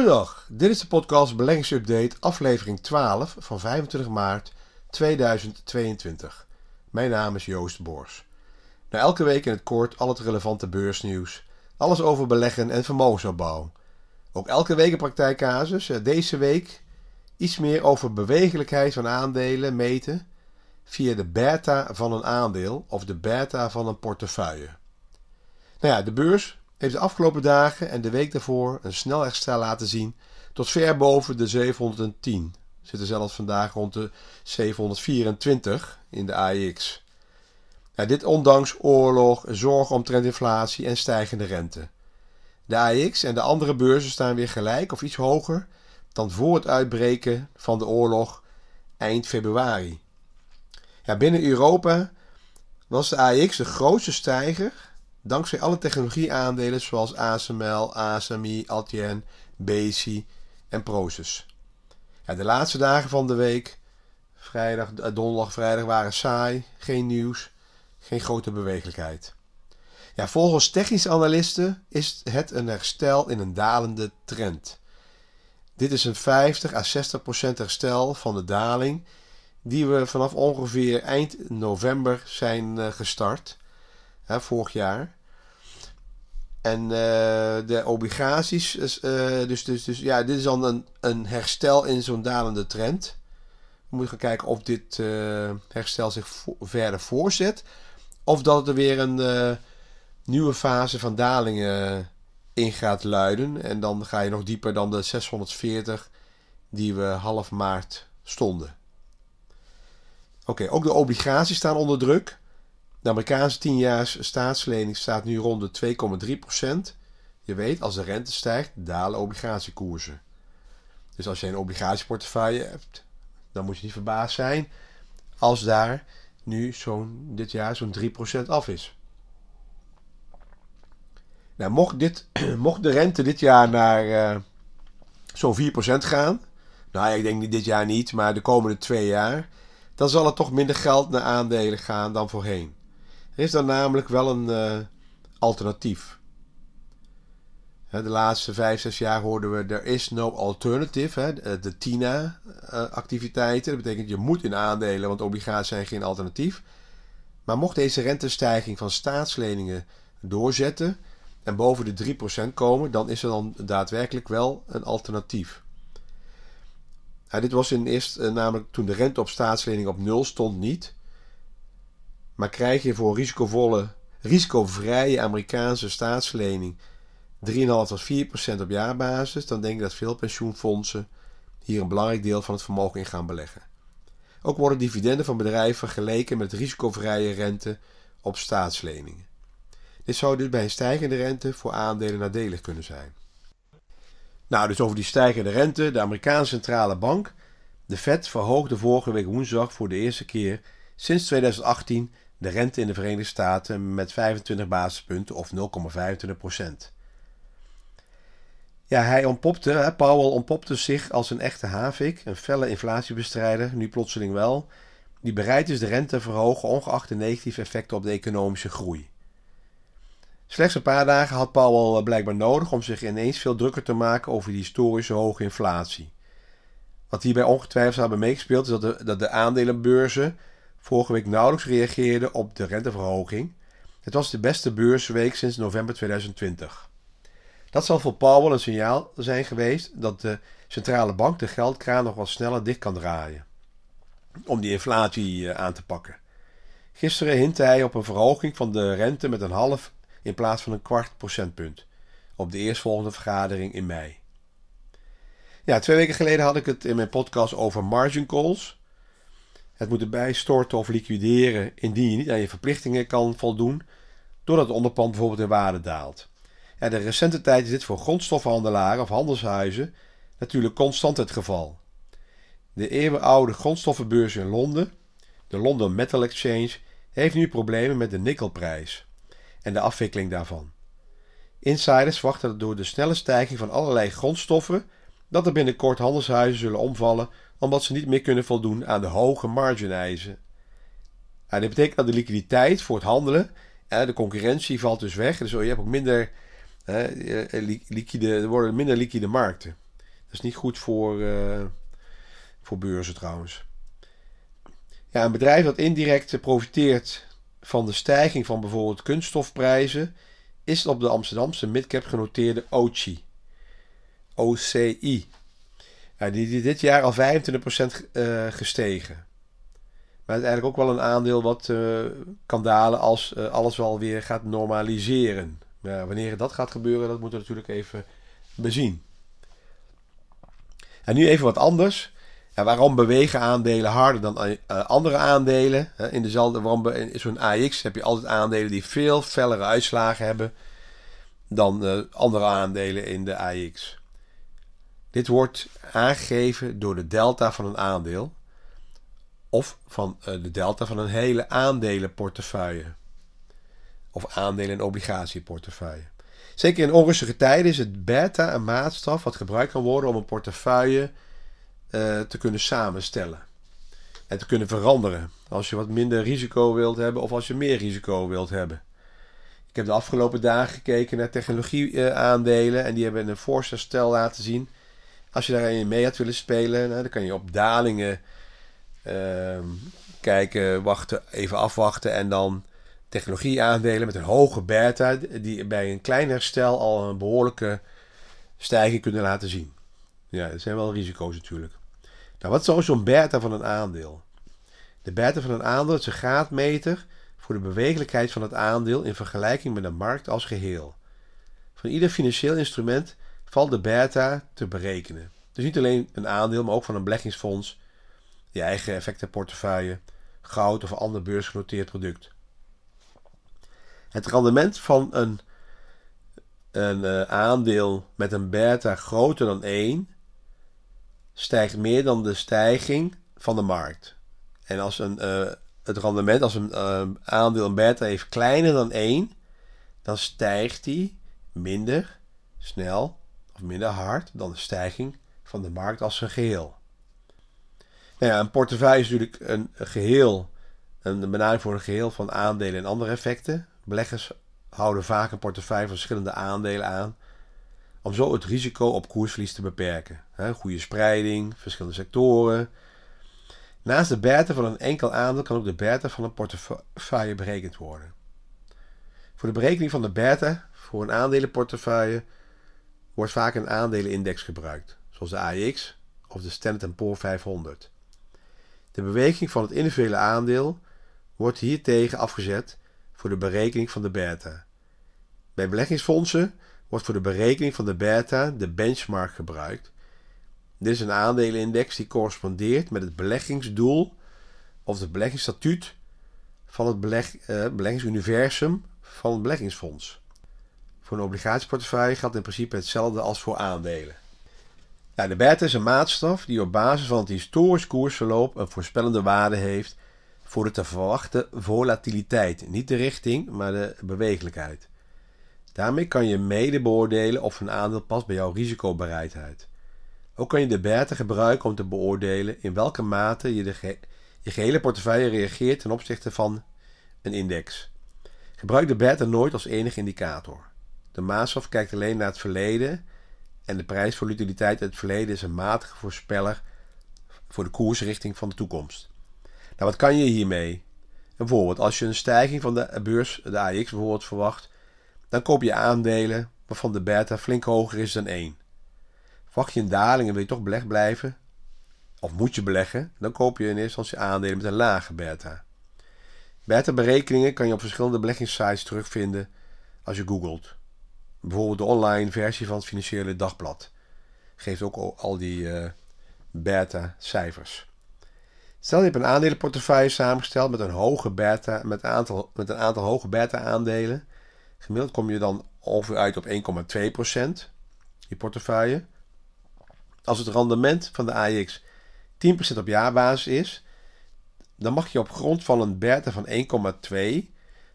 Goedendag, dit is de podcast Beleggingsupdate, aflevering 12 van 25 maart 2022. Mijn naam is Joost Bors. Na elke week in het kort al het relevante beursnieuws, alles over beleggen en vermogensopbouw. Ook elke week een praktijkcasus, eh, deze week iets meer over bewegelijkheid van aandelen meten via de beta van een aandeel of de beta van een portefeuille. Nou ja, de beurs heeft de afgelopen dagen en de week daarvoor een snel herstel laten zien tot ver boven de 710. We zitten zelfs vandaag rond de 724 in de AEX. dit ondanks oorlog, zorg omtrent inflatie en stijgende rente. De AEX en de andere beurzen staan weer gelijk of iets hoger dan voor het uitbreken van de oorlog eind februari. Ja, binnen Europa was de AEX de grootste stijger Dankzij alle technologieaandelen zoals ASML, ASMI, Altien, Besi en Proces. Ja, de laatste dagen van de week, vrijdag, eh, donderdag, vrijdag, waren saai, geen nieuws, geen grote bewegelijkheid. Ja, volgens technische analisten is het een herstel in een dalende trend. Dit is een 50 à 60 procent herstel van de daling die we vanaf ongeveer eind november zijn eh, gestart vorig jaar. En uh, de obligaties, dus, uh, dus, dus, dus ja, dit is dan een, een herstel in zo'n dalende trend. We moeten gaan kijken of dit uh, herstel zich verder voorzet. Of dat er weer een nieuwe fase van dalingen in gaat luiden. En dan ga je nog dieper dan de 640 die we half maart stonden. Oké, ook de obligaties staan onder druk. De Amerikaanse 10-jaars staatslening staat nu rond de 2,3%. Je weet, als de rente stijgt, dalen obligatiekoersen. Dus als je een obligatieportefeuille hebt, dan moet je niet verbaasd zijn als daar nu zo'n dit jaar zo'n 3% af is. Nou, mocht, dit, mocht de rente dit jaar naar uh, zo'n 4% gaan, nou ja, ik denk dit jaar niet, maar de komende twee jaar, dan zal er toch minder geld naar aandelen gaan dan voorheen. Is dan namelijk wel een uh, alternatief. De laatste vijf, zes jaar hoorden we er is no alternative, hè, de TINA-activiteiten. Dat betekent je moet in aandelen, want obligaties zijn geen alternatief. Maar mocht deze rentestijging van staatsleningen doorzetten en boven de 3% komen, dan is er dan daadwerkelijk wel een alternatief. Ja, dit was in eerst uh, namelijk toen de rente op staatsleningen op nul stond niet. Maar krijg je voor risicovolle, risicovrije Amerikaanse staatslening 3,5 tot 4 procent op jaarbasis, dan denk ik dat veel pensioenfondsen hier een belangrijk deel van het vermogen in gaan beleggen. Ook worden dividenden van bedrijven vergeleken met risicovrije rente op staatsleningen. Dit zou dus bij een stijgende rente voor aandelen nadelig kunnen zijn. Nou, dus over die stijgende rente. De Amerikaanse centrale bank, de Fed, verhoogde vorige week woensdag voor de eerste keer sinds 2018 de rente in de Verenigde Staten met 25 basispunten of 0,25 procent. Ja, hij ontpopte, Powell ontpopte zich als een echte havik, een felle inflatiebestrijder, nu plotseling wel, die bereid is de rente te verhogen ongeacht de negatieve effecten op de economische groei. Slechts een paar dagen had Powell blijkbaar nodig om zich ineens veel drukker te maken over die historische hoge inflatie. Wat hierbij ongetwijfeld zou hebben meegespeeld is dat de, dat de aandelenbeurzen vorige week nauwelijks reageerde op de renteverhoging. Het was de beste beursweek sinds november 2020. Dat zal voor Powell een signaal zijn geweest dat de centrale bank de geldkraan nog wat sneller dicht kan draaien. Om die inflatie eh, aan te pakken. Gisteren hintte hij op een verhoging van de rente met een half in plaats van een kwart procentpunt. Op de eerstvolgende vergadering in mei. Ja, twee weken geleden had ik het in mijn podcast over margin calls het moeten bijstorten of liquideren indien je niet aan je verplichtingen kan voldoen, doordat het onderpand bijvoorbeeld in waarde daalt. Ja, de recente tijd is dit voor grondstoffenhandelaren of handelshuizen natuurlijk constant het geval. De eeuwenoude grondstoffenbeurs in Londen, de London Metal Exchange, heeft nu problemen met de nikkelprijs en de afwikkeling daarvan. Insiders verwachten dat door de snelle stijging van allerlei grondstoffen dat er binnenkort handelshuizen zullen omvallen omdat ze niet meer kunnen voldoen aan de hoge margin-eisen. dit betekent dat de liquiditeit voor het handelen, de concurrentie valt dus weg. Dus je hebt ook minder, liquide, er worden minder liquide markten. Dat is niet goed voor, uh, voor beurzen trouwens. Ja, een bedrijf dat indirect profiteert van de stijging van bijvoorbeeld kunststofprijzen is op de Amsterdamse midcap genoteerde OCI. OCI. Die, die dit jaar al 25% uh, eh, gestegen. Maar het is eigenlijk ook wel een aandeel wat uh, kan dalen als uh, alles wel weer gaat normaliseren. Wanneer dat gaat gebeuren, dat moeten we natuurlijk even bezien. En nu even wat anders. Ja, waarom bewegen aandelen harder dan andere aandelen? in dezelfde, waarom in zo'n AX heb je altijd aandelen die veel fellere uitslagen hebben dan andere aandelen in de AX. Dit wordt aangegeven door de delta van een aandeel of van uh, de delta van een hele aandelenportefeuille of aandelen- en obligatieportefeuille. Zeker in onrustige tijden is het beta een maatstaf wat gebruikt kan worden om een portefeuille uh, te kunnen samenstellen en te kunnen veranderen. Als je wat minder risico wilt hebben of als je meer risico wilt hebben. Ik heb de afgelopen dagen gekeken naar technologieaandelen en die hebben een voorstel laten zien. Als je daarin mee had willen spelen, nou, dan kan je op dalingen uh, kijken, wachten, even afwachten en dan technologieaandelen met een hoge beta, die bij een klein herstel al een behoorlijke stijging kunnen laten zien. Ja, dat zijn wel risico's natuurlijk. Nou, wat is zo'n beta van een aandeel? De beta van een aandeel is een graadmeter voor de bewegelijkheid van het aandeel in vergelijking met de markt als geheel. Van ieder financieel instrument valt de beta te berekenen. Dus niet alleen een aandeel, maar ook van een beleggingsfonds, je eigen effectenportefeuille, goud of ander beursgenoteerd product. Het rendement van een, een uh, aandeel met een beta groter dan 1 stijgt meer dan de stijging van de markt. En als een, uh, het rendement, als een uh, aandeel een beta heeft kleiner dan 1, dan stijgt die minder snel minder hard dan de stijging van de markt als een geheel. Nou ja, een portefeuille is natuurlijk een geheel, een benaming voor een geheel van aandelen en andere effecten. Beleggers houden vaak een portefeuille van verschillende aandelen aan, om zo het risico op koersverlies te beperken. goede spreiding, verschillende sectoren. Naast de beta van een enkel aandeel kan ook de beta van een portefeuille berekend worden. Voor de berekening van de beta voor een aandelenportefeuille wordt vaak een aandelenindex gebruikt, zoals de AX of de Standard Poor's 500. De beweging van het individuele aandeel wordt hiertegen afgezet voor de berekening van de beta. Bij beleggingsfondsen wordt voor de berekening van de beta de benchmark gebruikt. Dit is een aandelenindex die correspondeert met het beleggingsdoel of het beleggingsstatuut van het uh, beleggingsuniversum van het beleggingsfonds. Voor een obligatieportefeuille geldt in principe hetzelfde als voor aandelen. Ja, de beta is een maatstaf die op basis van het historisch koersverloop een voorspellende waarde heeft voor de te verwachten volatiliteit. Niet de richting, maar de bewegelijkheid. Daarmee kan je mede beoordelen of een aandeel past bij jouw risicobereidheid. Ook kan je de beta gebruiken om te beoordelen in welke mate je, de je gehele portefeuille reageert ten opzichte van een index. Gebruik de beta nooit als enige indicator. De maatstaf kijkt alleen naar het verleden en de prijsvolatiliteit uit het verleden is een matige voorspeller voor de koersrichting van de toekomst. Nou, wat kan je hiermee? Bijvoorbeeld, als je een stijging van de beurs, de AX bijvoorbeeld, verwacht, dan koop je aandelen waarvan de beta flink hoger is dan 1. Verwacht je een daling en wil je toch belegd blijven, of moet je beleggen, dan koop je in eerste instantie aandelen met een lage beta. Beta-berekeningen kan je op verschillende beleggingssites terugvinden als je googelt. Bijvoorbeeld de online versie van het Financiële Dagblad geeft ook al die uh, beta-cijfers. Stel je hebt een aandelenportefeuille samengesteld met een, hoge beta, met een, aantal, met een aantal hoge beta-aandelen. Gemiddeld kom je dan ongeveer uit op 1,2% je portefeuille. Als het rendement van de AX 10% op jaarbasis is, dan mag je op grond van een beta van 1,2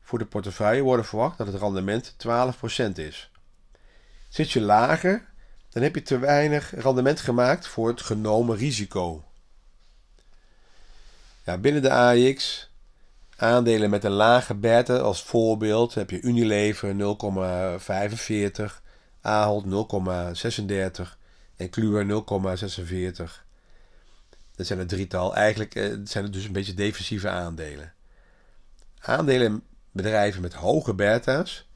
voor de portefeuille worden verwacht dat het rendement 12% is. Zit je lager, dan heb je te weinig rendement gemaakt voor het genomen risico. Ja, binnen de AX aandelen met een lage beta als voorbeeld heb je Unilever 0,45, Ahold 0,36, en Kluwer 0,46. Dat zijn het drietal. Eigenlijk eh, zijn het dus een beetje defensieve aandelen. Aandelen bedrijven met hoge beta's,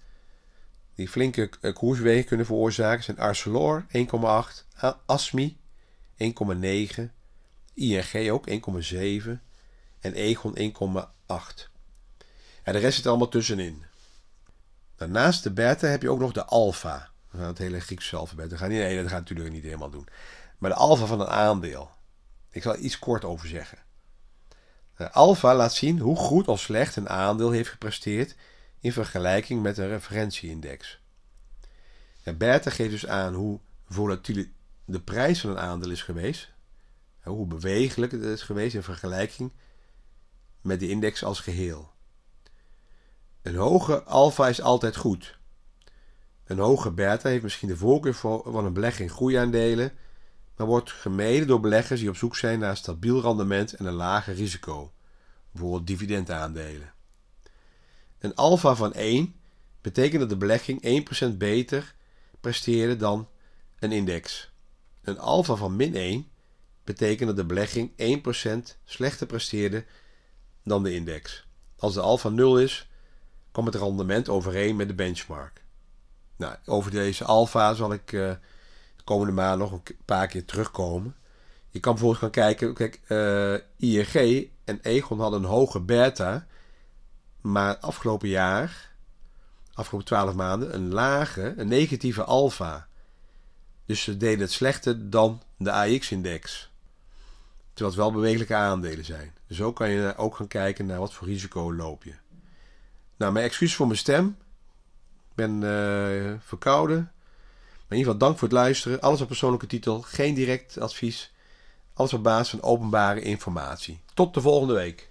die flinke eh, koerswegen kunnen veroorzaken, zijn Arcelor 1,8, Asmi 1,9, ING ook 1,7 en Egon 1,8. En de rest zit allemaal tussenin. Daarnaast de beta heb je ook nog de alfa. Het hele Griekse alfabet. Dat gaat, niet, nee, dat gaat natuurlijk niet helemaal doen. Maar de alfa van een aandeel. Ik zal er iets kort over zeggen. Alfa laat zien hoe goed of slecht een aandeel heeft gepresteerd in vergelijking met een referentieindex. De beta geeft dus aan hoe volatiel de prijs van een aandeel is geweest, hoe bewegelijk het is geweest in vergelijking met de index als geheel. Een hoge alfa is altijd goed. Een hoge beta heeft misschien de voorkeur van een belegger in groeiaandelen, maar wordt gemeden door beleggers die op zoek zijn naar een stabiel rendement en een lager risico, bijvoorbeeld dividendaandelen. Een alfa van 1 betekent dat de belegging 1% beter presteerde dan een index. Een alfa van min 1 betekent dat de belegging 1% slechter presteerde dan de index. Als de alfa 0 is, komt het rendement overeen met de benchmark. Nou, over deze alfa zal ik uh, de komende maand nog een paar keer terugkomen. Je kan bijvoorbeeld gaan kijken, kijk, uh, eh, ING en Egon hadden een hoge beta, maar afgelopen jaar, afgelopen 12 maanden, een lage, een negatieve alfa. Dus ze deden het slechter dan de AX-index. Terwijl het wel bewegelijke aandelen zijn. Dus zo kan je ook gaan kijken naar wat voor risico loop je. Nou, mijn excuus voor mijn stem. Ik ben uh, verkouden. Maar in ieder geval dank voor het luisteren. Alles op persoonlijke titel. Geen direct advies. Alles op basis van openbare informatie. Tot de volgende week.